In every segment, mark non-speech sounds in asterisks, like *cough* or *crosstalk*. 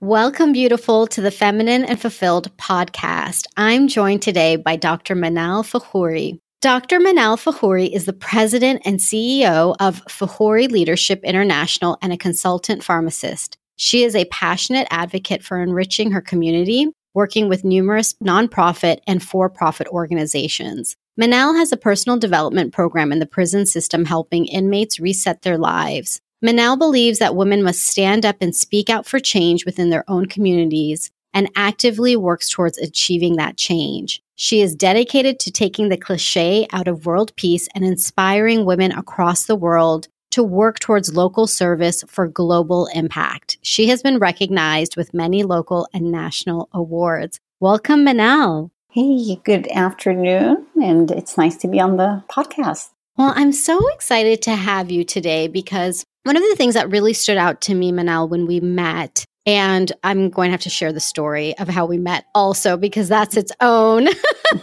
Welcome, beautiful, to the Feminine and Fulfilled podcast. I'm joined today by Dr. Manal Fakhoury. Dr. Manal Fakhoury is the president and CEO of Fakhoury Leadership International and a consultant pharmacist. She is a passionate advocate for enriching her community, working with numerous nonprofit and for profit organizations. Manal has a personal development program in the prison system helping inmates reset their lives. Manal believes that women must stand up and speak out for change within their own communities and actively works towards achieving that change. She is dedicated to taking the cliche out of world peace and inspiring women across the world to work towards local service for global impact. She has been recognized with many local and national awards. Welcome, Manal. Hey, good afternoon, and it's nice to be on the podcast. Well, I'm so excited to have you today because one of the things that really stood out to me, Manal, when we met, and I'm going to have to share the story of how we met also because that's its own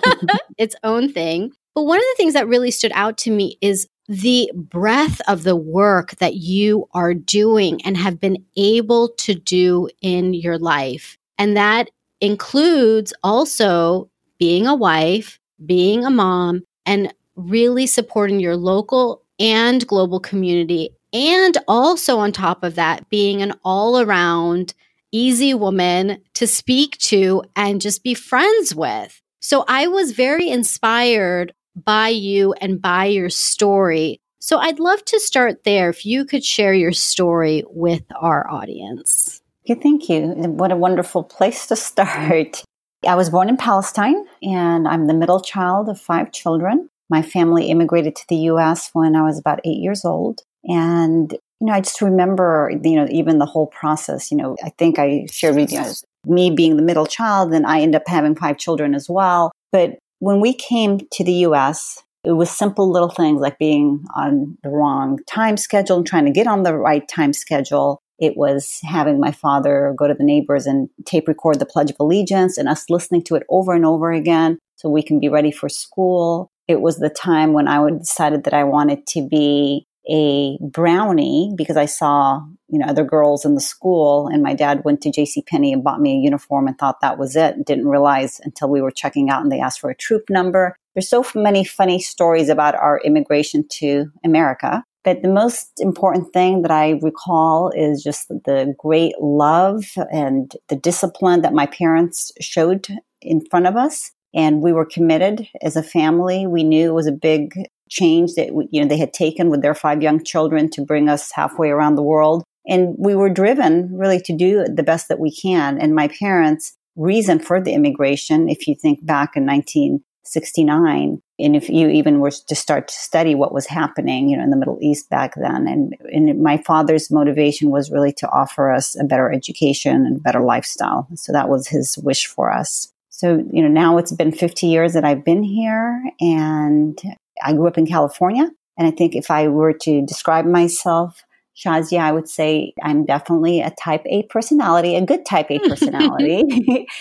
*laughs* its own thing. But one of the things that really stood out to me is the breadth of the work that you are doing and have been able to do in your life. And that includes also being a wife, being a mom, and really supporting your local and global community. And also, on top of that, being an all around easy woman to speak to and just be friends with. So I was very inspired by you and by your story. So I'd love to start there if you could share your story with our audience. Okay, thank you. What a wonderful place to start. I was born in Palestine and I'm the middle child of five children. My family immigrated to the US when I was about eight years old. And, you know, I just remember, you know, even the whole process. You know, I think I shared with you know, me being the middle child, and I end up having five children as well. But when we came to the US, it was simple little things like being on the wrong time schedule and trying to get on the right time schedule. It was having my father go to the neighbors and tape record the Pledge of Allegiance and us listening to it over and over again so we can be ready for school it was the time when I would decided that I wanted to be a brownie because I saw, you know, other girls in the school and my dad went to JC Penney and bought me a uniform and thought that was it. Didn't realize until we were checking out and they asked for a troop number. There's so many funny stories about our immigration to America. But the most important thing that I recall is just the great love and the discipline that my parents showed in front of us and we were committed as a family. We knew it was a big change that you know they had taken with their five young children to bring us halfway around the world, and we were driven really to do the best that we can. And my parents' reason for the immigration, if you think back in 1969, and if you even were to start to study what was happening, you know, in the Middle East back then, and, and my father's motivation was really to offer us a better education and better lifestyle. So that was his wish for us. So, you know, now it's been 50 years that I've been here and I grew up in California. And I think if I were to describe myself, Shazia, I would say I'm definitely a type A personality, a good type A *laughs* personality.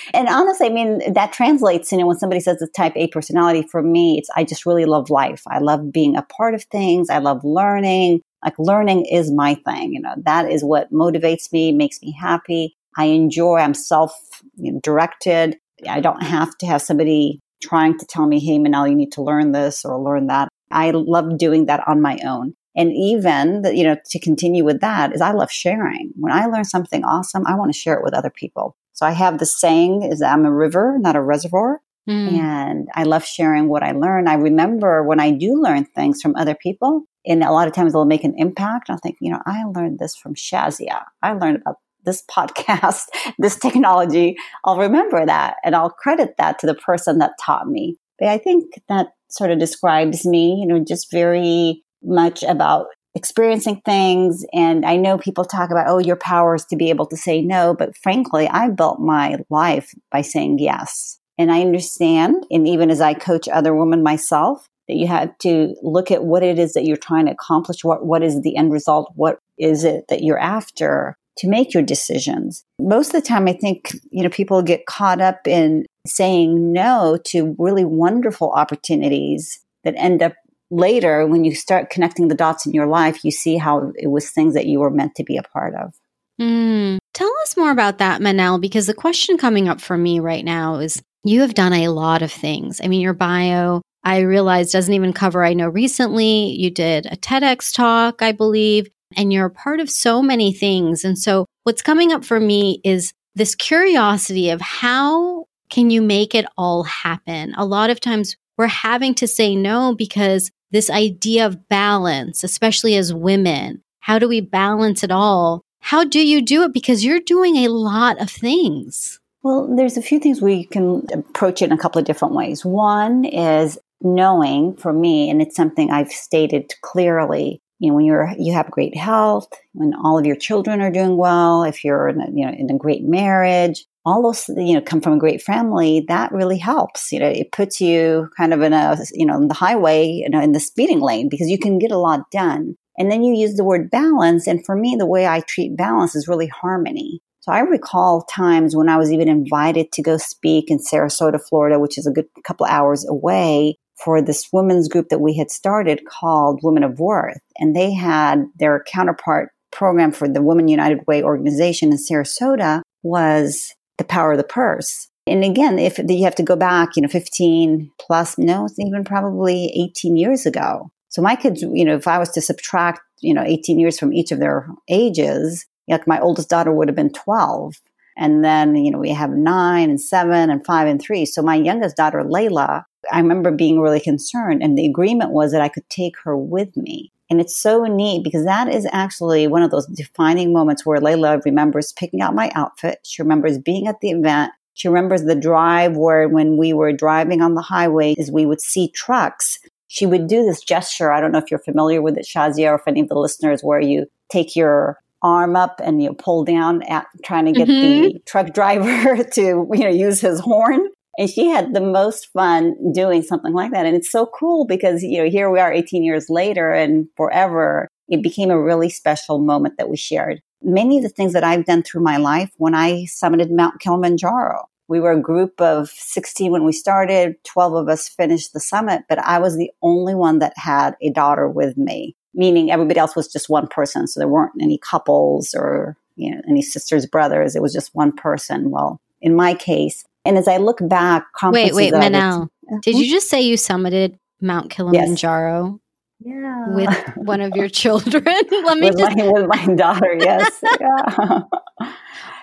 *laughs* and honestly, I mean, that translates, you know, when somebody says a type A personality, for me, it's, I just really love life. I love being a part of things. I love learning. Like learning is my thing. You know, that is what motivates me, makes me happy. I enjoy, I'm self directed. I don't have to have somebody trying to tell me, hey, Manal, you need to learn this or learn that. I love doing that on my own. And even, the, you know, to continue with that is I love sharing. When I learn something awesome, I want to share it with other people. So I have the saying is I'm a river, not a reservoir. Mm. And I love sharing what I learn. I remember when I do learn things from other people, and a lot of times they'll make an impact. I'll think, you know, I learned this from Shazia. I learned about this podcast, *laughs* this technology, I'll remember that and I'll credit that to the person that taught me. But I think that sort of describes me, you know, just very much about experiencing things. And I know people talk about, oh, your power is to be able to say no. But frankly, I built my life by saying yes. And I understand, and even as I coach other women myself, that you have to look at what it is that you're trying to accomplish. What, what is the end result? What is it that you're after? To make your decisions. Most of the time, I think, you know, people get caught up in saying no to really wonderful opportunities that end up later when you start connecting the dots in your life, you see how it was things that you were meant to be a part of. Mm. Tell us more about that, Manal, because the question coming up for me right now is you have done a lot of things. I mean, your bio, I realize, doesn't even cover, I know recently you did a TEDx talk, I believe, and you're a part of so many things. And so what's coming up for me is this curiosity of how can you make it all happen? A lot of times we're having to say no because this idea of balance, especially as women, how do we balance it all? How do you do it? Because you're doing a lot of things. Well, there's a few things we can approach it in a couple of different ways. One is knowing for me, and it's something I've stated clearly. You know, when you're you have great health, when all of your children are doing well, if you're in a, you know in a great marriage, all those you know come from a great family. That really helps. You know, it puts you kind of in a you know in the highway, you know, in the speeding lane because you can get a lot done. And then you use the word balance. And for me, the way I treat balance is really harmony. So I recall times when I was even invited to go speak in Sarasota, Florida, which is a good couple hours away for this women's group that we had started called Women of Worth. And they had their counterpart program for the Women United Way organization in Sarasota was the power of the purse. And again, if you have to go back, you know, 15 plus, no, it's even probably 18 years ago. So my kids, you know, if I was to subtract, you know, 18 years from each of their ages, like my oldest daughter would have been 12. And then, you know, we have nine and seven and five and three. So my youngest daughter, Layla, I remember being really concerned. And the agreement was that I could take her with me. And it's so neat because that is actually one of those defining moments where Layla remembers picking out my outfit. She remembers being at the event. She remembers the drive where when we were driving on the highway, is we would see trucks she would do this gesture. I don't know if you're familiar with it, Shazia, or if any of the listeners, where you take your arm up and you pull down at trying to get mm-hmm. the truck driver *laughs* to you know use his horn. And she had the most fun doing something like that. And it's so cool because, you know, here we are 18 years later and forever, it became a really special moment that we shared. Many of the things that I've done through my life when I summited Mount Kilimanjaro, we were a group of 16 when we started. 12 of us finished the summit, but I was the only one that had a daughter with me, meaning everybody else was just one person. So there weren't any couples or, you know, any sisters, brothers. It was just one person. Well, in my case, and as I look back, wait, wait, Manal, uh, did you hmm? just say you summited Mount Kilimanjaro? Yes. Yeah. With *laughs* one of your children? *laughs* Let me with just. My, with my daughter, yes. *laughs* yeah.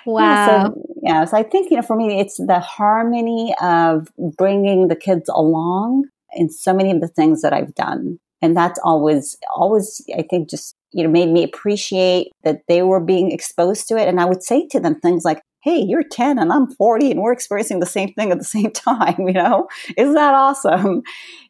Wow. Yeah so, yeah, so I think, you know, for me, it's the harmony of bringing the kids along in so many of the things that I've done. And that's always, always, I think, just, you know, made me appreciate that they were being exposed to it. And I would say to them things like, Hey, you're 10 and I'm 40 and we're experiencing the same thing at the same *laughs* time, you know? Isn't that awesome?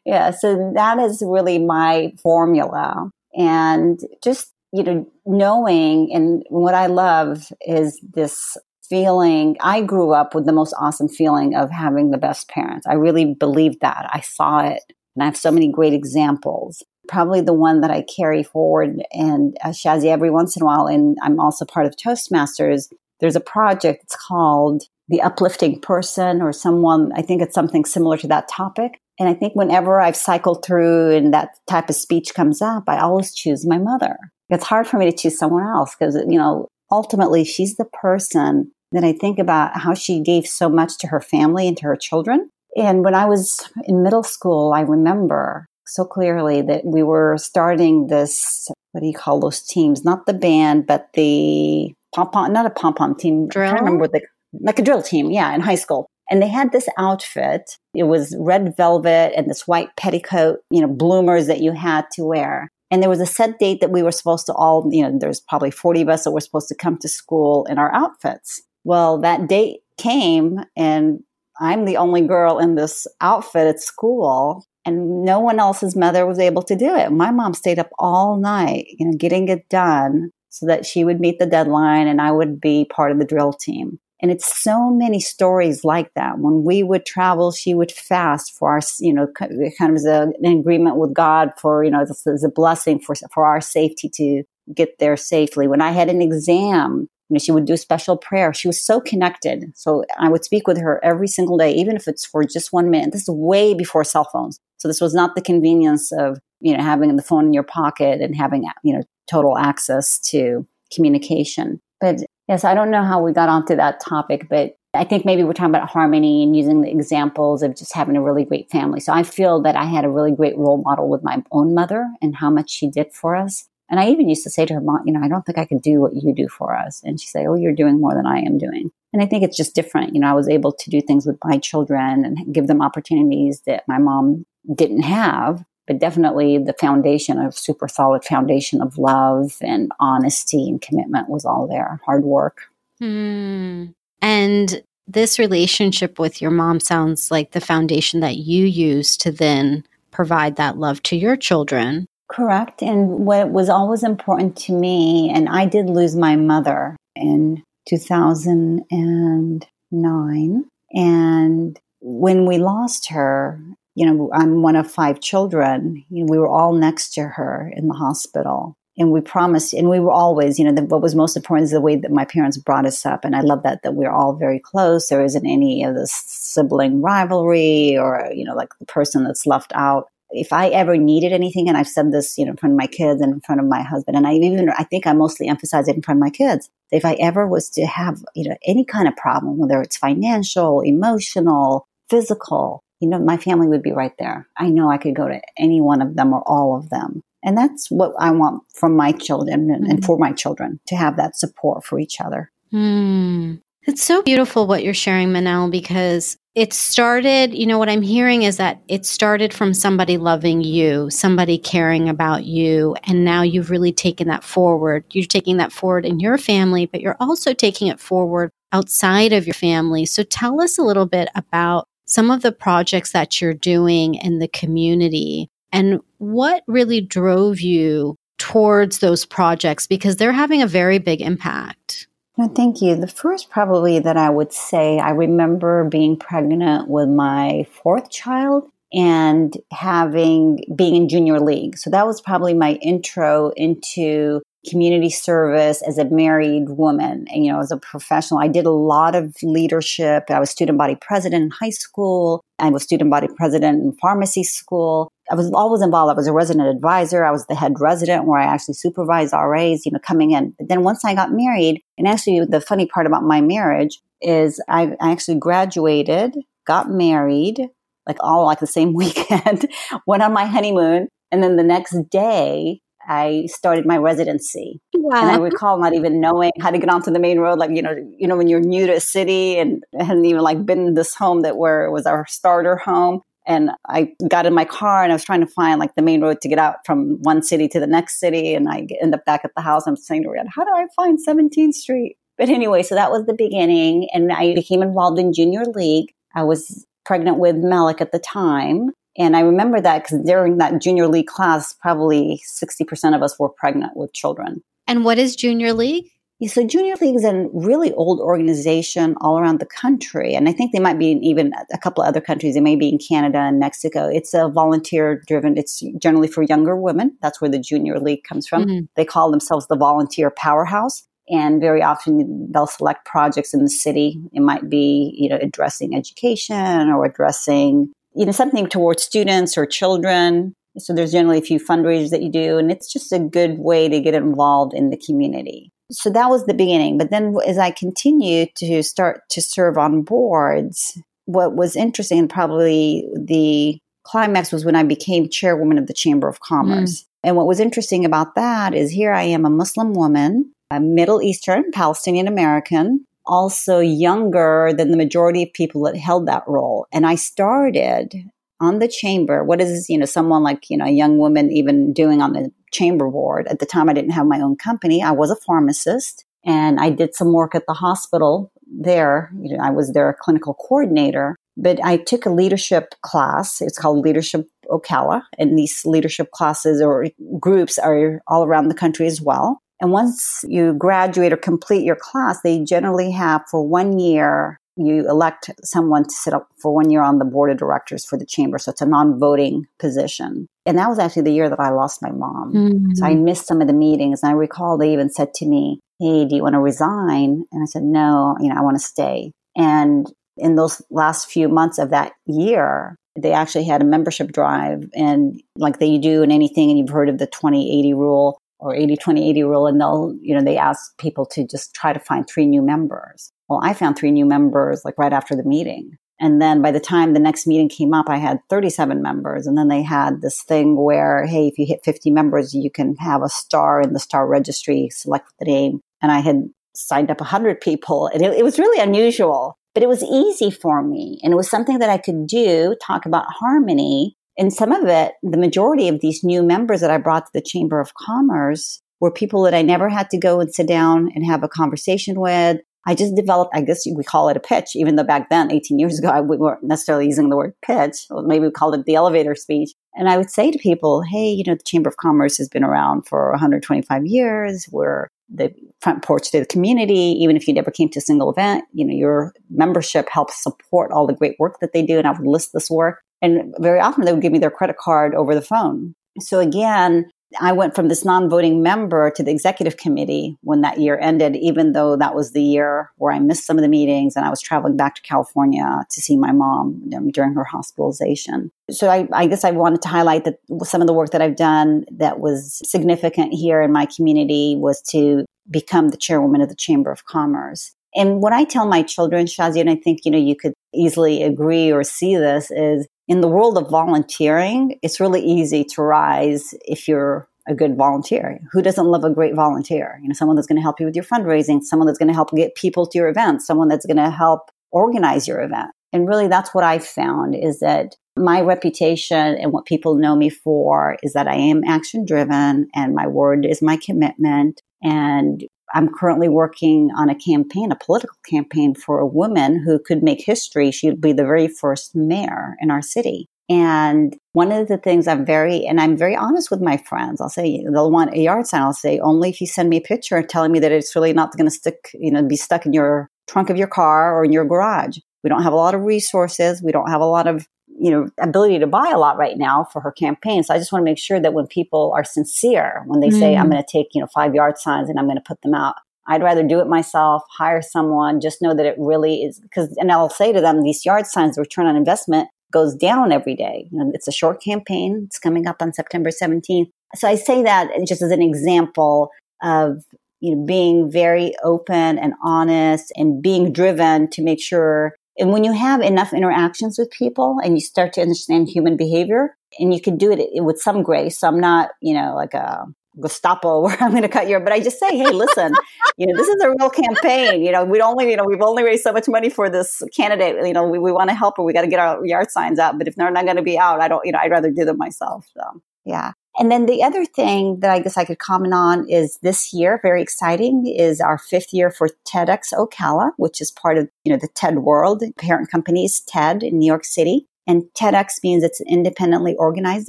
Yeah. So that is really my formula. And just you know, knowing and what I love is this feeling. I grew up with the most awesome feeling of having the best parents. I really believed that. I saw it. And I have so many great examples. Probably the one that I carry forward and uh, Shazzy every once in a while, and I'm also part of Toastmasters. There's a project. It's called the uplifting person or someone. I think it's something similar to that topic. And I think whenever I've cycled through and that type of speech comes up, I always choose my mother it's hard for me to choose someone else because, you know, ultimately she's the person that I think about how she gave so much to her family and to her children. And when I was in middle school, I remember so clearly that we were starting this, what do you call those teams? Not the band, but the pom pom, not a pom pom team. Drill? I can't remember what the, like a drill team. Yeah, in high school. And they had this outfit. It was red velvet and this white petticoat, you know, bloomers that you had to wear. And there was a set date that we were supposed to all, you know, there's probably 40 of us that were supposed to come to school in our outfits. Well, that date came and I'm the only girl in this outfit at school and no one else's mother was able to do it. My mom stayed up all night, you know, getting it done so that she would meet the deadline and I would be part of the drill team. And it's so many stories like that. When we would travel, she would fast for our, you know, kind of as a, an agreement with God for, you know, as, as a blessing for, for our safety to get there safely. When I had an exam, you know, she would do special prayer. She was so connected. So I would speak with her every single day, even if it's for just one minute. This is way before cell phones. So this was not the convenience of, you know, having the phone in your pocket and having, you know, total access to communication. But Yes, I don't know how we got onto that topic, but I think maybe we're talking about harmony and using the examples of just having a really great family. So I feel that I had a really great role model with my own mother and how much she did for us. And I even used to say to her, Mom, you know, I don't think I could do what you do for us. And she'd say, Oh, you're doing more than I am doing. And I think it's just different. You know, I was able to do things with my children and give them opportunities that my mom didn't have. But definitely the foundation of super solid foundation of love and honesty and commitment was all there. Hard work. Hmm. And this relationship with your mom sounds like the foundation that you use to then provide that love to your children. Correct. And what was always important to me, and I did lose my mother in 2009. And when we lost her, you know, I'm one of five children. You know, we were all next to her in the hospital. And we promised, and we were always, you know, the, what was most important is the way that my parents brought us up. And I love that, that we're all very close. There isn't any of this sibling rivalry or, you know, like the person that's left out if I ever needed anything, and I've said this, you know, in front of my kids and in front of my husband, and I even, I think I mostly emphasize it in front of my kids. If I ever was to have, you know, any kind of problem, whether it's financial, emotional, physical, you know, my family would be right there. I know I could go to any one of them or all of them. And that's what I want from my children and, mm-hmm. and for my children to have that support for each other. Mm. It's so beautiful what you're sharing, Manal, because it started, you know, what I'm hearing is that it started from somebody loving you, somebody caring about you. And now you've really taken that forward. You're taking that forward in your family, but you're also taking it forward outside of your family. So tell us a little bit about some of the projects that you're doing in the community and what really drove you towards those projects because they're having a very big impact. No, thank you. The first, probably, that I would say, I remember being pregnant with my fourth child and having being in junior league. So that was probably my intro into community service as a married woman and you know as a professional. I did a lot of leadership. I was student body president in high school. I was student body president in pharmacy school. I was always involved. I was a resident advisor. I was the head resident where i actually supervised ras you know coming in. But then once i got married and actually the funny part about my marriage is i, I actually graduated got married like all like the same *laughs* weekend went on my honeymoon. And then the next day I started my residency. Wow. And I recall not even knowing how to get onto the main road. Like, you know, you know, when you're new to a city and hadn't even like been in this home that where it was our starter home. And I got in my car and I was trying to find like the main road to get out from one city to the next city. And I end up back at the house. I'm saying to Riyadh, how do I find 17th Street? But anyway, so that was the beginning. And I became involved in junior league. I was pregnant with Malik at the time. And I remember that because during that junior league class, probably 60% of us were pregnant with children. And what is junior league? Yeah, so junior league is a really old organization all around the country. And I think they might be in even a couple of other countries. They may be in Canada and Mexico. It's a volunteer driven, it's generally for younger women. That's where the junior league comes from. Mm-hmm. They call themselves the volunteer powerhouse and very often they'll select projects in the city it might be you know addressing education or addressing you know, something towards students or children. So there's generally a few fundraisers that you do, and it's just a good way to get involved in the community. So that was the beginning. But then as I continued to start to serve on boards, what was interesting and probably the climax was when I became chairwoman of the Chamber of Commerce. Mm. And what was interesting about that is here I am a Muslim woman, a Middle Eastern, Palestinian American, also younger than the majority of people that held that role. And I started on the chamber. What is, you know, someone like, you know, a young woman even doing on the chamber board? At the time, I didn't have my own company. I was a pharmacist and I did some work at the hospital there. You know, I was their clinical coordinator, but I took a leadership class. It's called Leadership Ocala. And these leadership classes or groups are all around the country as well. And once you graduate or complete your class, they generally have for one year, you elect someone to sit up for one year on the board of directors for the chamber. So it's a non voting position. And that was actually the year that I lost my mom. Mm-hmm. So I missed some of the meetings. And I recall they even said to me, Hey, do you want to resign? And I said, No, you know, I want to stay. And in those last few months of that year, they actually had a membership drive and like they do in anything and you've heard of the 2080 rule or 80 20 80 rule and they'll you know they ask people to just try to find three new members well i found three new members like right after the meeting and then by the time the next meeting came up, I had 37 members. And then they had this thing where, hey, if you hit 50 members, you can have a star in the star registry, select the name. And I had signed up 100 people. And it, it was really unusual, but it was easy for me. And it was something that I could do, talk about harmony. And some of it, the majority of these new members that I brought to the Chamber of Commerce were people that I never had to go and sit down and have a conversation with. I just developed, I guess we call it a pitch, even though back then, 18 years ago, *laughs* we weren't necessarily using the word pitch. Maybe we called it the elevator speech. And I would say to people, hey, you know, the Chamber of Commerce has been around for 125 years. We're the front porch to the community. Even if you never came to a single event, you know, your membership helps support all the great work that they do. And I would list this work. And very often they would give me their credit card over the phone. So again, I went from this non voting member to the executive committee when that year ended, even though that was the year where I missed some of the meetings and I was traveling back to California to see my mom during her hospitalization. So I, I, guess I wanted to highlight that some of the work that I've done that was significant here in my community was to become the chairwoman of the Chamber of Commerce. And what I tell my children, Shazia, and I think, you know, you could easily agree or see this is in the world of volunteering, it's really easy to rise if you're a good volunteer. Who doesn't love a great volunteer? You know, someone that's going to help you with your fundraising, someone that's going to help get people to your event, someone that's going to help organize your event. And really that's what I found is that my reputation and what people know me for is that I am action driven and my word is my commitment. And I'm currently working on a campaign, a political campaign for a woman who could make history. She'd be the very first mayor in our city. And one of the things I'm very, and I'm very honest with my friends. I'll say they'll want a yard sign. I'll say only if you send me a picture telling me that it's really not going to stick, you know, be stuck in your trunk of your car or in your garage. We don't have a lot of resources. We don't have a lot of you know, ability to buy a lot right now for her campaign. So I just want to make sure that when people are sincere, when they mm. say, I'm mm. going to take, you know, five yard signs and I'm going to put them out, I'd rather do it myself, hire someone, just know that it really is because, and I'll say to them, these yard signs, the return on investment goes down every day. You know, it's a short campaign. It's coming up on September 17th. So I say that just as an example of, you know, being very open and honest and being driven to make sure and when you have enough interactions with people and you start to understand human behavior, and you can do it with some grace. So I'm not, you know, like a Gestapo *laughs* where I'm going to cut your, but I just say, hey, listen, you know, this is a real campaign. You know, we only, you know, we've only raised so much money for this candidate. You know, we, we want to help her. We got to get our yard signs out. But if they're not going to be out, I don't, you know, I'd rather do them myself. So yeah. And then the other thing that I guess I could comment on is this year, very exciting, is our fifth year for TEDx Ocala, which is part of, you know, the TED world. Parent company is TED in New York City. And TEDx means it's an independently organized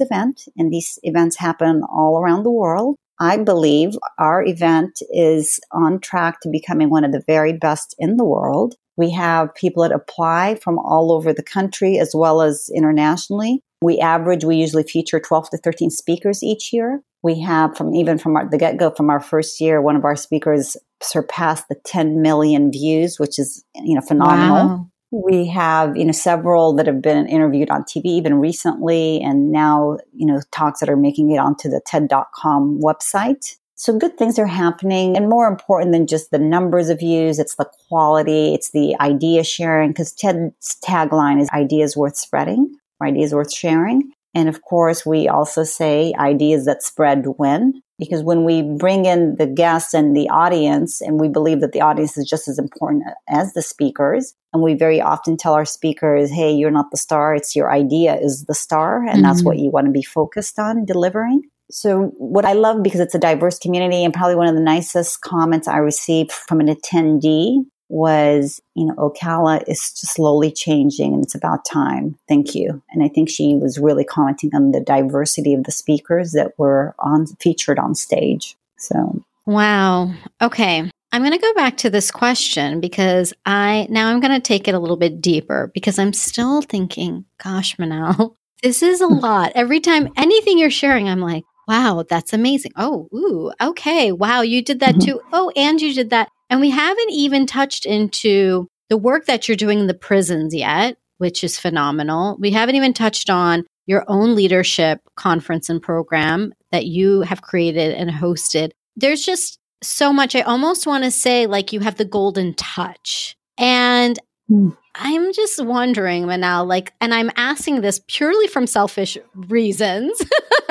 event, and these events happen all around the world. I believe our event is on track to becoming one of the very best in the world. We have people that apply from all over the country as well as internationally. We average, we usually feature 12 to 13 speakers each year. We have from even from our, the get go from our first year, one of our speakers surpassed the 10 million views, which is, you know, phenomenal. Wow. We have, you know, several that have been interviewed on TV even recently, and now, you know, talks that are making it onto the TED.com website. So good things are happening. And more important than just the numbers of views, it's the quality, it's the idea sharing, because TED's tagline is ideas worth spreading ideas worth sharing. And of course, we also say ideas that spread win, because when we bring in the guests and the audience, and we believe that the audience is just as important as the speakers, and we very often tell our speakers, hey, you're not the star, it's your idea is the star, and mm-hmm. that's what you want to be focused on delivering. So, what I love because it's a diverse community, and probably one of the nicest comments I received from an attendee was, you know, Ocala is slowly changing and it's about time. Thank you. And I think she was really commenting on the diversity of the speakers that were on featured on stage. So, wow. Okay. I'm going to go back to this question because I now I'm going to take it a little bit deeper because I'm still thinking, gosh, Manal, *laughs* this is a *laughs* lot. Every time anything you're sharing, I'm like, wow, that's amazing. Oh, ooh, okay. Wow, you did that mm-hmm. too. Oh, and you did that. And we haven't even touched into the work that you're doing in the prisons yet, which is phenomenal. We haven't even touched on your own leadership conference and program that you have created and hosted. There's just so much. I almost want to say, like, you have the golden touch. And mm. I'm just wondering, Manal, like, and I'm asking this purely from selfish reasons. *laughs*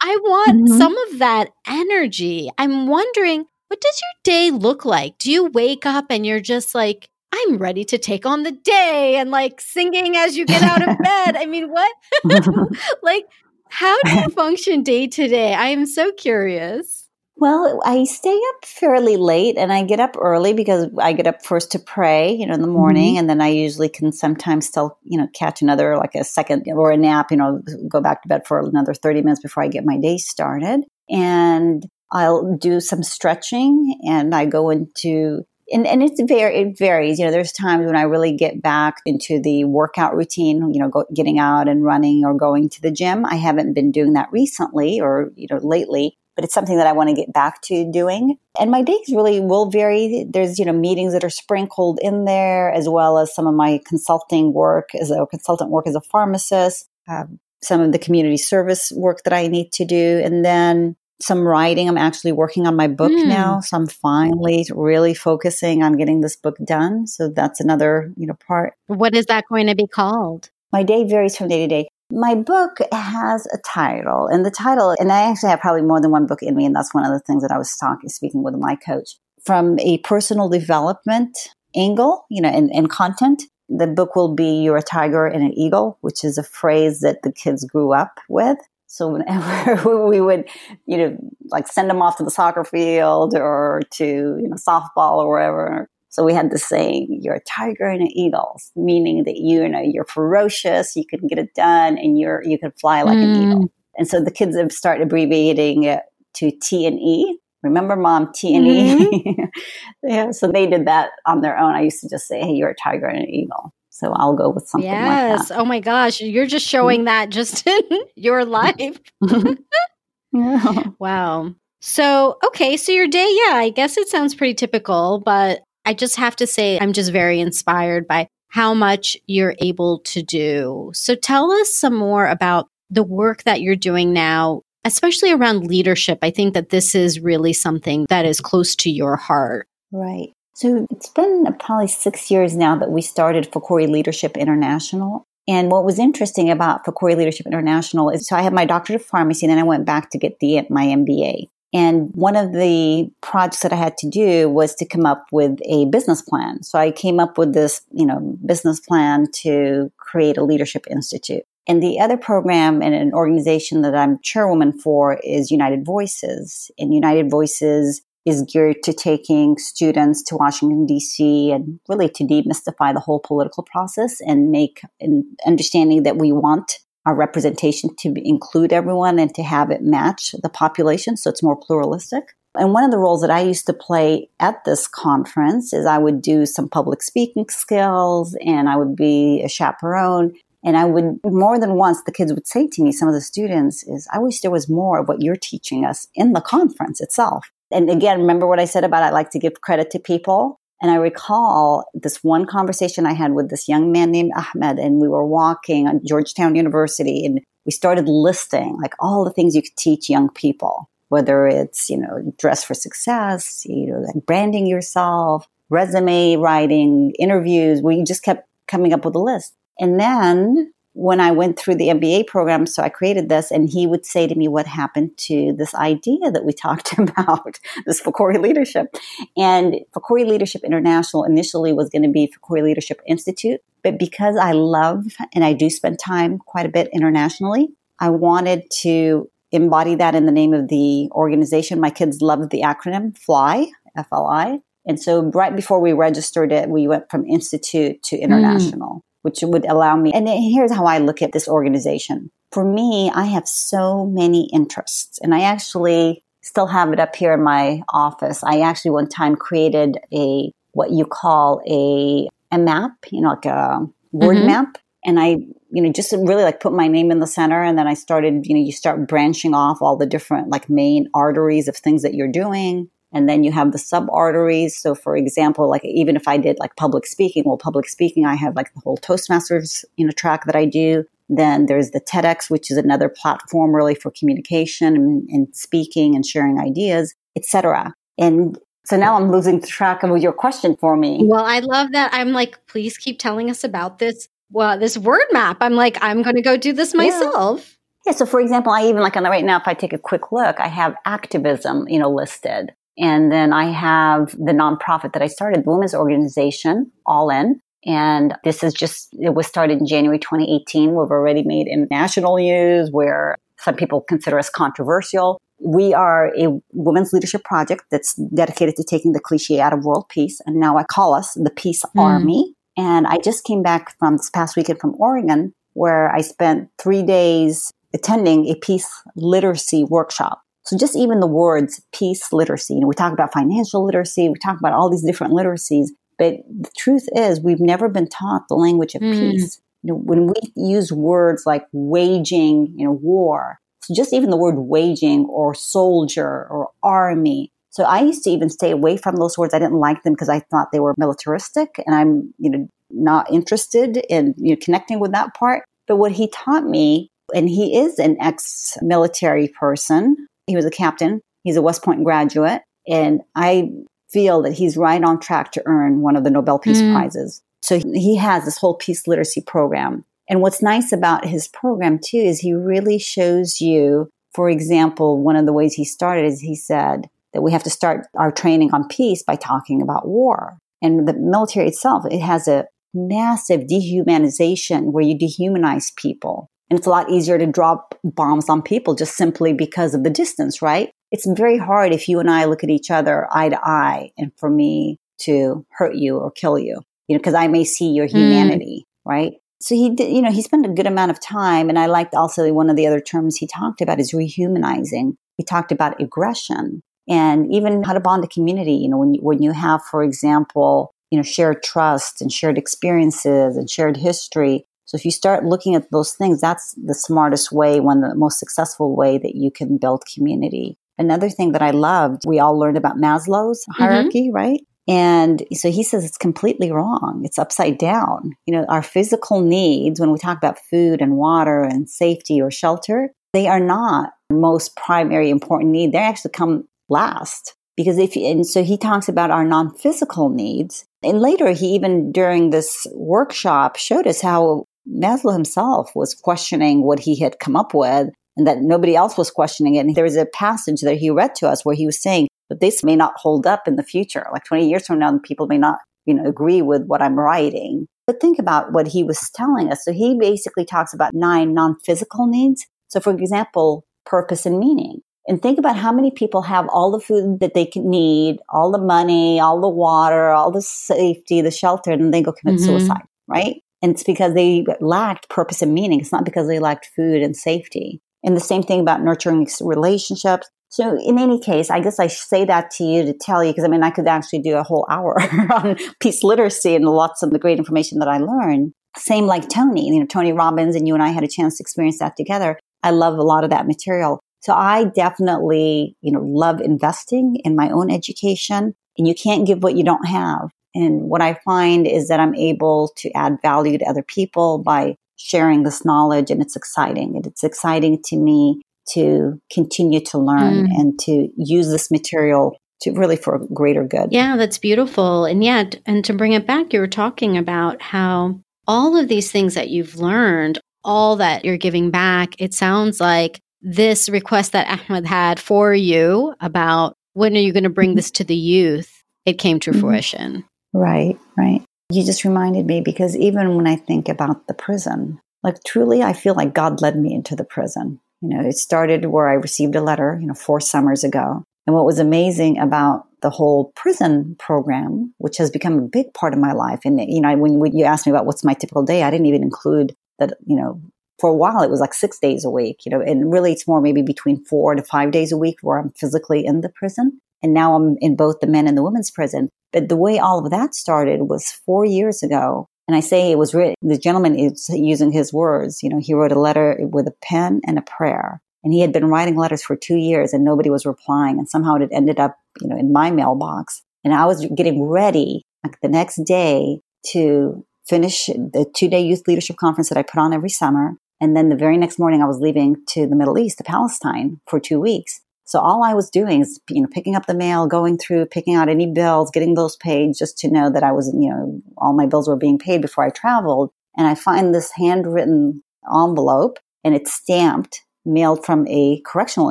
I want mm-hmm. some of that energy. I'm wondering, what does your day look like? Do you wake up and you're just like, I'm ready to take on the day and like singing as you get out of *laughs* bed? I mean, what? *laughs* like, how do you function day to day? I am so curious. Well, I stay up fairly late and I get up early because I get up first to pray, you know, in the morning. Mm-hmm. And then I usually can sometimes still, you know, catch another, like a second or a nap, you know, go back to bed for another 30 minutes before I get my day started. And I'll do some stretching and I go into, and, and it's very, it varies. You know, there's times when I really get back into the workout routine, you know, go, getting out and running or going to the gym. I haven't been doing that recently or, you know, lately but it's something that I want to get back to doing. And my days really will vary. There's, you know, meetings that are sprinkled in there, as well as some of my consulting work as a consultant work as a pharmacist, uh, some of the community service work that I need to do. And then some writing. I'm actually working on my book mm. now. So I'm finally really focusing on getting this book done. So that's another, you know, part. What is that going to be called? My day varies from day to day. My book has a title, and the title, and I actually have probably more than one book in me, and that's one of the things that I was talking, speaking with my coach from a personal development angle, you know, and, and content. The book will be You're a Tiger and an Eagle, which is a phrase that the kids grew up with. So whenever *laughs* we would, you know, like send them off to the soccer field or to, you know, softball or wherever, so we had the saying, you're a tiger and an eagle, meaning that you, you know, you're ferocious, you can get it done and you're, you can fly like mm. an eagle. Mm. And so the kids have started abbreviating it to T and E. Remember mom, T and Mm-hmm. E? *laughs* yeah. So they did that on their own. I used to just say, Hey, you're a tiger and an eagle. So I'll go with something yes. Like oh my gosh. You're just showing mm-hmm. that just *laughs* in your life. *laughs* yeah. Wow. So, okay. So your day, yeah, I guess it sounds pretty typical, but I just have to say, I'm just very inspired by how much you're able to do. So tell us some more about the work that you're doing now, especially around leadership. I think that this is really something that is close to your heart. Right. So it's been probably six years now that we started Fakhoury Leadership International. And what was interesting about Fakhoury Leadership International is so I had my doctorate of pharmacy and then I went back to get the my MBA. And one of the projects that I had to do was to come up with a business plan. So I came up with this, you know, business plan to create a leadership institute. And the other program and an organization that I'm chairwoman for is United Voices. And United Voices is geared to taking students to Washington, D.C., and really to demystify the whole political process and make an understanding that we want our representation to include everyone and to have it match the population so it's more pluralistic. And one of the roles that I used to play at this conference is I would do some public speaking skills and I would be a chaperone. And I would, more than once, the kids would say to me, some of the students, is, I wish there was more of what you're teaching us in the conference itself. And again, remember what I said about I like to give credit to people? And I recall this one conversation I had with this young man named Ahmed, and we were walking on Georgetown University, and we started listing like all the things you could teach young people, whether it's, you know, dress for success, you know, like branding yourself, resume writing, interviews. We just kept coming up with a list. And then when I went through the MBA program, so I created this, and he would say to me what happened to this idea that we *laughs* talked about, this Fakhoury Leadership. And Fakhoury Leadership International initially was going to be Fakhoury Leadership Institute, but because I love and I do spend time quite a bit internationally, I wanted to embody that in the name of the organization. My kids love the acronym FLI, F L I. And so right before we registered it, we went from institute to international. Mm which would allow me. And here's how I look at this organization. For me, I have so many interests, and I actually still have it up here in my office. I actually one time created a what you call a a map, you know, like a word mm-hmm. map, and I you know just really like put my name in the center and then i started you know you start branching off all the different like main arteries of things that you're doing and then you have the sub arteries. So for example, like even if I did like public speaking, well, public speaking, I have like the whole Toastmasters, you know, track that I do. Then there's the TEDx, which is another platform really for communication and, and speaking and sharing ideas, etc. And so now I'm losing track of your question for me. Well, I love that. I'm like, please keep telling us about this. Well, this word map. I'm like, I'm going to go do this myself. Yeah. yeah. So, for example, I even like on the right now, if I take a quick look, I have activism, you know, listed. And then I have the nonprofit that I started, the women's organization, All In. And this is just, it was started in January 2018. We've already made international news where some people consider us controversial. We are a women's leadership project that's dedicated to taking the cliche out of world peace. And now I call us the Peace mm. Army. And I just came back from this past weekend from Oregon where I spent three days attending a peace literacy workshop. So just even the words peace literacy, you know, we talk about financial literacy, we talk about all these different literacies, but the truth is we've never been taught the language of mm. peace. You know, when we use words like waging, you know, war, so just even the word waging or soldier or army. So I used to even stay away from those words. I didn't like them because I thought they were militaristic and I'm, you know, not interested in you know, connecting with that part. But what he taught me, and he is an ex military person, he was a captain, he's a West Point graduate, and I feel that he's right on track to earn one of the Nobel Peace mm. Prizes. So he has this whole peace literacy program. And what's nice about his program too is he really shows you, for example, one of the ways he started is he said that we have to start our training on peace by talking about war. And the military itself, it has a massive dehumanization where you dehumanize people. And it's a lot easier to drop bombs on people just simply because of the distance, right? It's very hard if you and I look at each other eye to eye and for me to hurt you or kill you, you know, because I may see your hmm. humanity, mm. right? So he did, you know, he spent a good amount of time. And I liked also one of the other terms he talked about is rehumanizing. He talked about aggression and even how to bond a community. You know, when you, when you have, for example, you know, shared trust and shared experiences and shared history. So if you start looking at those things, that's the smartest way, one of the most successful way that you can build community. Another thing that I loved, we all learned about Maslow's mm-hmm. hierarchy, mm-hmm. right? And so he says it's completely wrong. It's upside down. You know, our physical needs, when we talk about food and water and safety or shelter, they are not most primary important need. They actually come last. Because if, and so he talks about our non physical needs. And later, he even during this workshop showed us how Maslow himself was questioning what he had come up with and that nobody else was questioning it. And there was a passage that he read to us where he was saying that this may not hold up in the future. Like 20 years from now, people may not, you know, agree with what I'm writing. But think about what he was telling us. So he basically talks about nine non-physical needs. So for example, purpose and meaning. And think about how many people have all the food that they can need, all the money, all the water, all the safety, the shelter, and they go commit mm-hmm. suicide, right? And it's because they lacked purpose and meaning. It's not because they lacked food and safety. And the same thing about nurturing relationships. So in any case, I guess I say that to you to tell you, because I mean, I could actually do a whole hour *laughs* on peace literacy and lots of the great information that I learned. Same like Tony, you know, Tony Robbins and you and I had a chance to experience that together. I love a lot of that material. So I definitely, you know, love investing in my own education and you can't give what you don't have. And what I find is that I'm able to add value to other people by sharing this knowledge and it's exciting. And it's exciting to me to continue to learn mm. and to use this material to really for greater good. Yeah, that's beautiful. And yet, and to bring it back, you were talking about how all of these things that you've learned, all that you're giving back, it sounds like this request that Ahmed had for you about when are you going to bring mm-hmm. this to the youth, it came to mm-hmm. fruition. Right, right. You just reminded me because even when I think about the prison, like truly, I feel like God led me into the prison. You know, it started where I received a letter, you know, four summers ago. And what was amazing about the whole prison program, which has become a big part of my life. And, you know, when, when you asked me about what's my typical day, I didn't even include that, you know, for a while it was like six days a week, you know, and really it's more maybe between four to five days a week where I'm physically in the prison. And now I'm in both the men and the women's prison. But the way all of that started was four years ago. And I say it was written, the gentleman is using his words. You know, he wrote a letter with a pen and a prayer. And he had been writing letters for two years and nobody was replying. And somehow it ended up, you know, in my mailbox. And I was getting ready like the next day to finish the two day youth leadership conference that I put on every summer. And then the very next morning, I was leaving to the Middle East, to Palestine for two weeks. So all I was doing is, you know, picking up the mail, going through, picking out any bills, getting those paid just to know that I was, you know, all my bills were being paid before I traveled. And I find this handwritten envelope and it's stamped, mailed from a correctional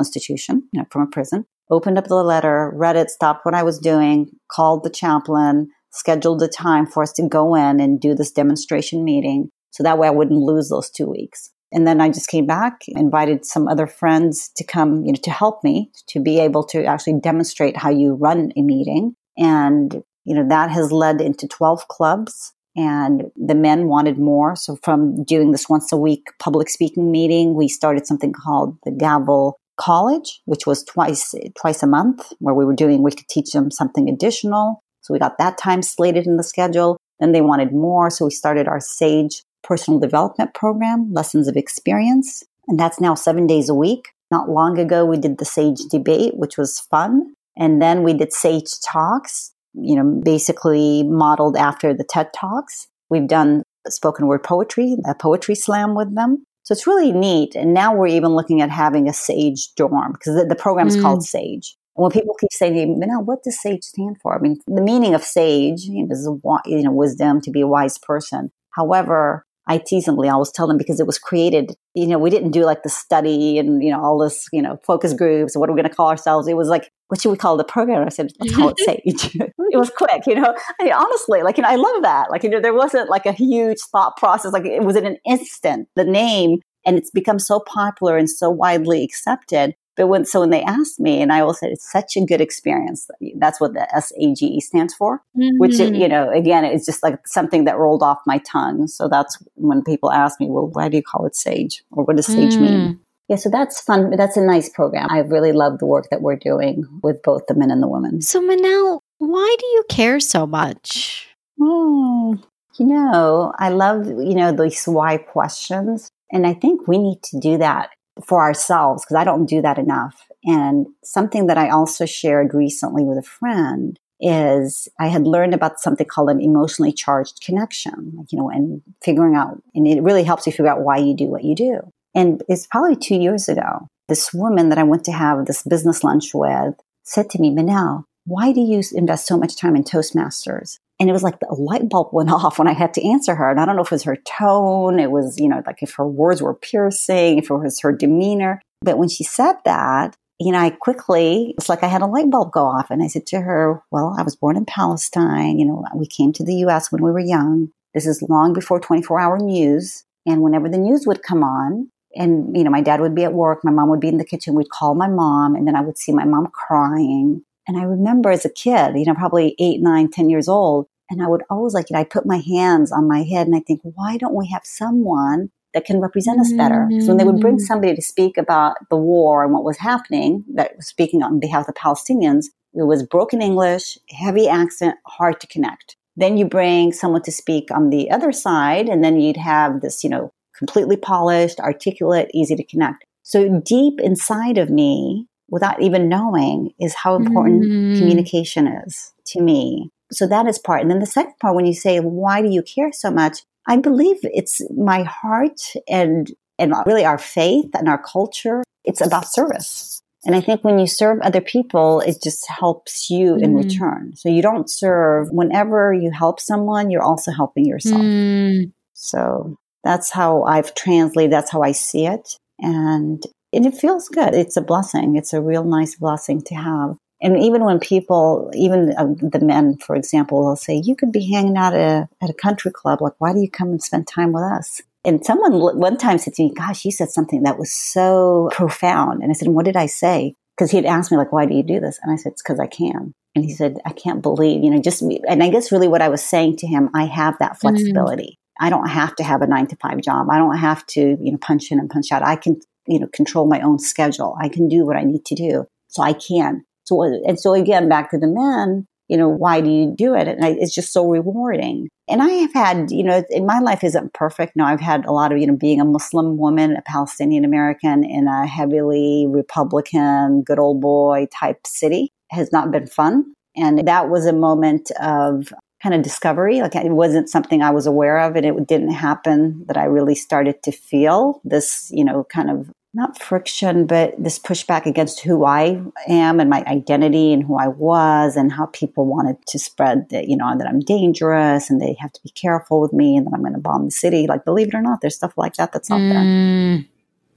institution, you know, from a prison. Opened up the letter, read it, stopped what I was doing, called the chaplain, scheduled a time for us to go in and do this demonstration meeting. So that way I wouldn't lose those two weeks. And then I just came back, invited some other friends to come, you know, to help me to be able to actually demonstrate how you run a meeting. And, you know, that has led into 12 clubs and the men wanted more. So from doing this once a week public speaking meeting, we started something called the Gavel College, which was twice, twice a month where we were doing, we could teach them something additional. So we got that time slated in the schedule. Then they wanted more. So we started our SAGE personal development program, Lessons of Experience. And that's now seven days a week. Not long ago, we did the SAGE debate, which was fun. And then we did SAGE talks, you know, basically modeled after the TED Talks. We've done spoken word poetry, a poetry slam with them. So it's really neat. And now we're even looking at having a SAGE dorm because the, the program is mm. called SAGE. And when people keep saying, you know, what does SAGE stand for? I mean, the meaning of SAGE you know, is, you know, wisdom, to be a wise person. However, I teasingly always tell them because it was created, you know, we didn't do like the study and, you know, all this, you know, focus groups. What are we going to call ourselves? It was like, what should we call the program? I said, let's call it *laughs* Sage. *laughs* it was quick, you know, I mean, honestly, like, you know, I love that. Like, you know, there wasn't like a huge thought process. Like it was in an instant, the name, and it's become so popular and so widely accepted but when, so when they asked me, and I always said, it's such a good experience. That's what the SAGE stands for, mm-hmm. which, you know, again, it's just like something that rolled off my tongue. So that's when people ask me, well, why do you call it SAGE? Or what does SAGE mm. mean? Yeah, so that's fun. That's a nice program. I really love the work that we're doing with both the men and the women. So, Manal, why do you care so much? Oh, you know, I love, you know, these why questions. And I think we need to do that for ourselves because I don't do that enough. And something that I also shared recently with a friend is I had learned about something called an emotionally charged connection, you know, and figuring out, and it really helps you figure out why you do what you do. And it's probably two years ago. This woman that I went to have this business lunch with said to me, Manal, why do you invest so much time in Toastmasters? And it was like the light bulb went *laughs* off when I had to answer her. And I don't know if it was her tone, it was, you know, like if her words were piercing, if it was her demeanor. But when she said that, you know, I quickly, it's like I had a light bulb go off. And I said to her, Well, I was born in Palestine. You know, we came to the US when we were young. This is long before 24 hour news. And whenever the news would come on, and, you know, my dad would be at work, my mom would be in the kitchen, we'd call my mom, and then I would see my mom crying. And I remember as a kid, you know, probably eight, nine, ten years old, and I would always like, you know, I put my hands on my head and I think, why don't we have someone that can represent us better? Mm-hmm. So when they would bring mm-hmm. somebody to speak about the war and what was happening, that was speaking on behalf of the Palestinians, it was broken English, heavy accent, hard to connect. Then you bring someone to speak on the other side, and then you'd have this, you know, completely polished, articulate, easy to connect. So deep inside of me, without even knowing, is how important mm-hmm. communication is to me. So that is part. And then the second part, when you say, why do you care so much? I believe it's my heart and, and really our faith and our culture. It's about service. And I think when you serve other people, it just helps you in mm. return. So you don't serve whenever you help someone, you're also helping yourself. Mm. So that's how I've translated. That's how I see it. And, and it feels good. It's a blessing. It's a real nice blessing to have. And even when people, even uh, the men, for example, will say, you could be hanging out at a, at a country club. Like, why do you come and spend time with us? And someone one time said to me, gosh, you said something that was so profound. And I said, what did I say? Because he had asked me, like, why do you do this? And I said, it's because I can. And he said, I can't believe, you know, just, and I guess really what I was saying to him, I have that mm-hmm. flexibility. Mm-hmm. I don't have to have a nine to five job. I don't have to, you know, punch in and punch out. I can, you know, control my own schedule. I can do what I need to do. So I can. So, and so again, back to the men, you know, why do you do it? And I, it's just so rewarding. And I have had, you know, in my life isn't perfect. No, I've had a lot of, you know, being a Muslim woman, a Palestinian American in a heavily Republican, good old boy type city has not been fun. And that was a moment of kind of discovery. Like it wasn't something I was aware of and it didn't happen that I really started to feel this, you know, kind of not friction, but this pushback against who I am and my identity and who I was and how people wanted to spread that, you know, that I'm dangerous and they have to be careful with me and that I'm going to bomb the city. Like, believe it or not, there's stuff like that that's out mm.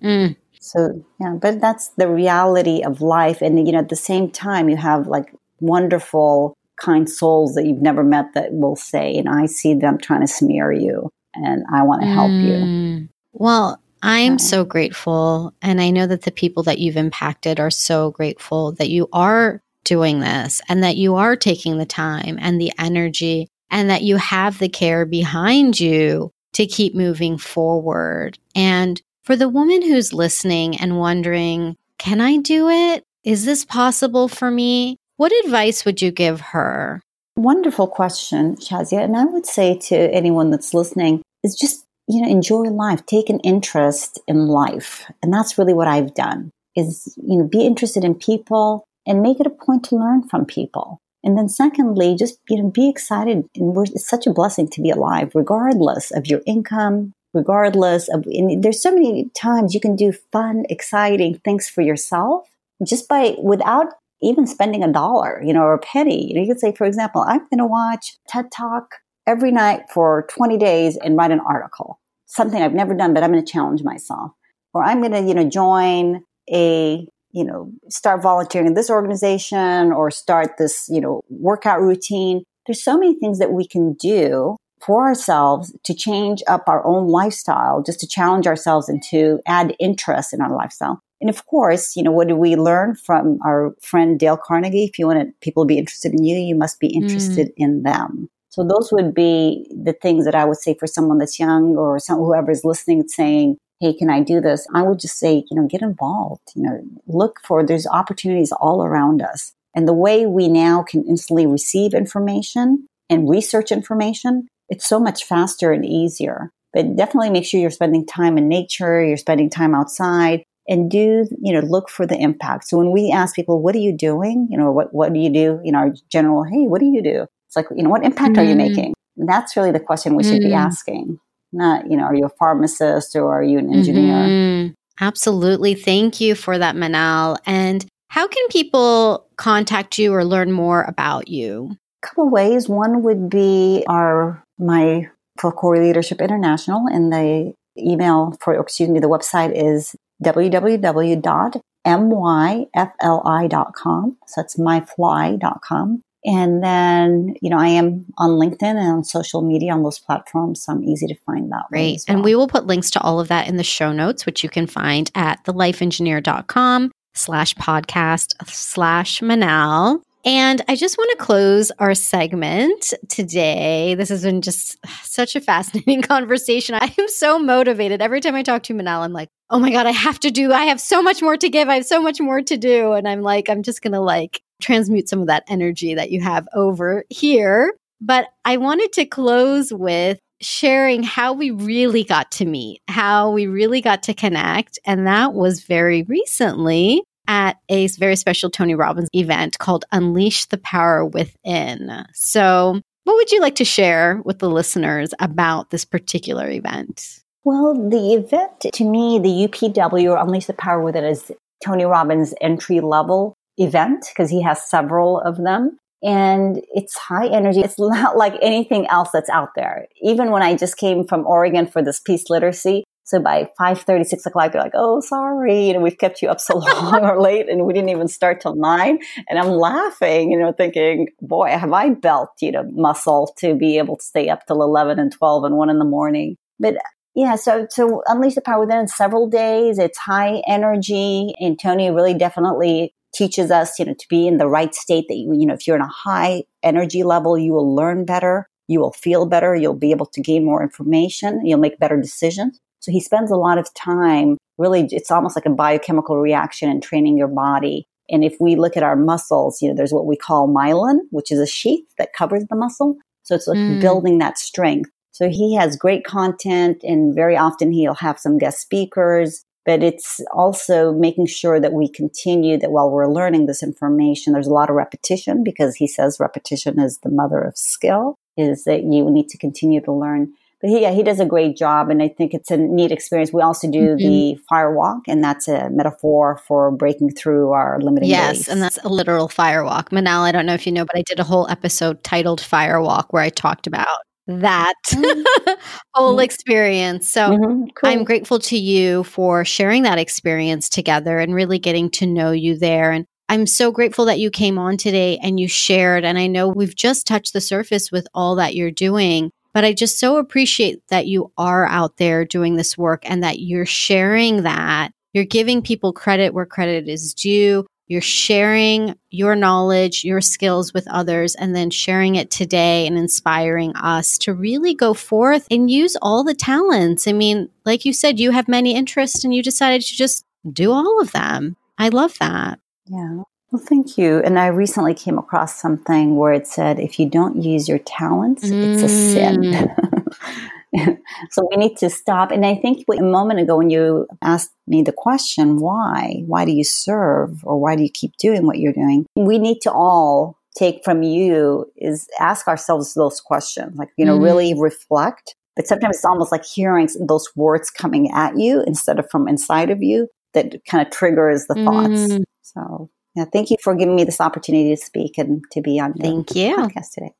there. Mm. So, yeah, but that's the reality of life. And, you know, at the same time, you have like wonderful, kind souls that you've never met that will say, and I see them trying to smear you and I want to help you. Mm. Well, I'm so grateful. And I know that the people that you've impacted are so grateful that you are doing this and that you are taking the time and the energy and that you have the care behind you to keep moving forward. And for the woman who's listening and wondering, can I do it? Is this possible for me? What advice would you give her? Wonderful question, Shazia. And I would say to anyone that's listening is just you know, enjoy life, take an interest in life. And that's really what I've done is, you know, be interested in people and make it a point to learn from people. And then secondly, just, you know, be excited. And it's such a blessing to be alive, regardless of your income, regardless of, there's so many times you can do fun, exciting things for yourself just by, without even spending a dollar, you know, or a penny. You know, you could say, for example, I'm going to watch TED Talk every night for 20 days and write an article. Something I've never done, but I'm going to challenge myself. Or I'm going to, you know, join a, you know, start volunteering in this organization or start this, you know, workout routine. There's so many things that we can do for ourselves to change up our own lifestyle, just to challenge ourselves and to add interest in our lifestyle. And of course, you know, what do we learn from our friend Dale Carnegie? If you want people to be interested in you, you must be interested mm. in them. So those would be the things that I would say for someone that's young or some, whoever is listening saying, Hey, can I do this? I would just say, you know, get involved, you know, look for, there's opportunities all around us. And the way we now can instantly receive information and research information, it's so much faster and easier. But definitely make sure you're spending time in nature, you're spending time outside and do, you know, look for the impact. So when we ask people, what are you doing? You know, what, what do you do? You know, our general, hey, what do you do? Like, you know, what impact mm. are you mm. making? And that's really the question we should mm. be asking. Not, you know, are you a pharmacist or are you an engineer? Mm-hmm. Absolutely. Thank you for that, Manal. And how can people contact you or learn more about you? A couple ways. One would be our my Fakhoury Leadership International, and the email for excuse me, the website is www.myfli.com. So that's myfly.com. And then, you know, I am on LinkedIn and on social media on those platforms. So I'm easy to find that Great. Well. And we will put links to all of that in the show notes, which you can find at thelifeengineer.com slash podcast slash Manal. And I just want to close our segment today. This has been just such a fascinating *laughs* conversation. I am so motivated. Every time I talk to Manal, I'm like, oh my God, I have to do, I have so much more to give. I have so much more to do. And I'm like, I'm just going to like transmute some of that energy that you have over here. But I wanted to close with sharing how we really got to meet, how we really got to connect. And that was very recently at a very special Tony Robbins event called Unleash the Power Within. So, what would you like to share with the listeners about this particular event? Well, the event to me, the UPW or Unleash the Power Within is Tony Robbins' entry level event because he has several of them. And it's high energy. It's not like anything else that's out there. Even when I just came from Oregon for this peace literacy, so by 5 6 o'clock, they're like, oh, sorry, you know, we've kept you up so *laughs* long or late and we didn't even start till 9. And I'm laughing, you know, thinking, boy, have I built, you know, muscle to be able to stay up till 11 and 12 and 1 in the morning. But yeah, so to unleash the power within several days, it's high energy. And Tony really definitely teaches us, you know, to be in the right state that, you, you know, if you're in a high energy level, you will learn better. You will feel better. You'll be able to gain more information. You'll make better decisions. So he spends a lot of time really, it's almost like a biochemical reaction in training your body. And if we look at our muscles, you know, there's what we call myelin, which is a sheath that covers the muscle. So it's like mm. building that strength. So he has great content and very often he'll have some guest speakers. But it's also making sure that we continue that while we're learning this information, there's a lot of repetition because he says repetition is the mother of skill, is that you need to continue to learn. But he, yeah, he does a great job, and I think it's a neat experience. We also do mm-hmm. the fire walk, and that's a metaphor for breaking through our limiting yes, beliefs. and that's a literal fire walk. Manal, I don't know if you know, but I did a whole episode titled Fire Walk where I talked about that mm-hmm. *laughs* whole mm-hmm. experience. So mm-hmm. cool. I'm grateful to you for sharing that experience together and really getting to know you there. And I'm so grateful that you came on today and you shared. And I know we've just touched the surface with all that you're doing, but I just so appreciate that you are out there doing this work and that you're sharing that. You're giving people credit where credit is due. You're sharing your knowledge, your skills with others, and then sharing it today and inspiring us to really go forth and use all the talents. I mean, like you said, you have many interests and you decided to just do all of them. I love that. Yeah. Well, thank you. And I recently came across something where it said, if you don't use your talents, mm. it's a sin. *laughs* *laughs* So we need to stop. And I think a moment ago when you asked me the question, why? Why do you serve or why do you keep doing what you're doing? We need to all take from you is ask ourselves those questions, like, you know, mm really reflect. But sometimes it's almost like hearing those words coming at you instead of from inside of you that kind of triggers the thoughts. mm So yeah, thank you for giving me this opportunity to speak and to be on the thank you. podcast today.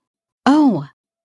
Oh,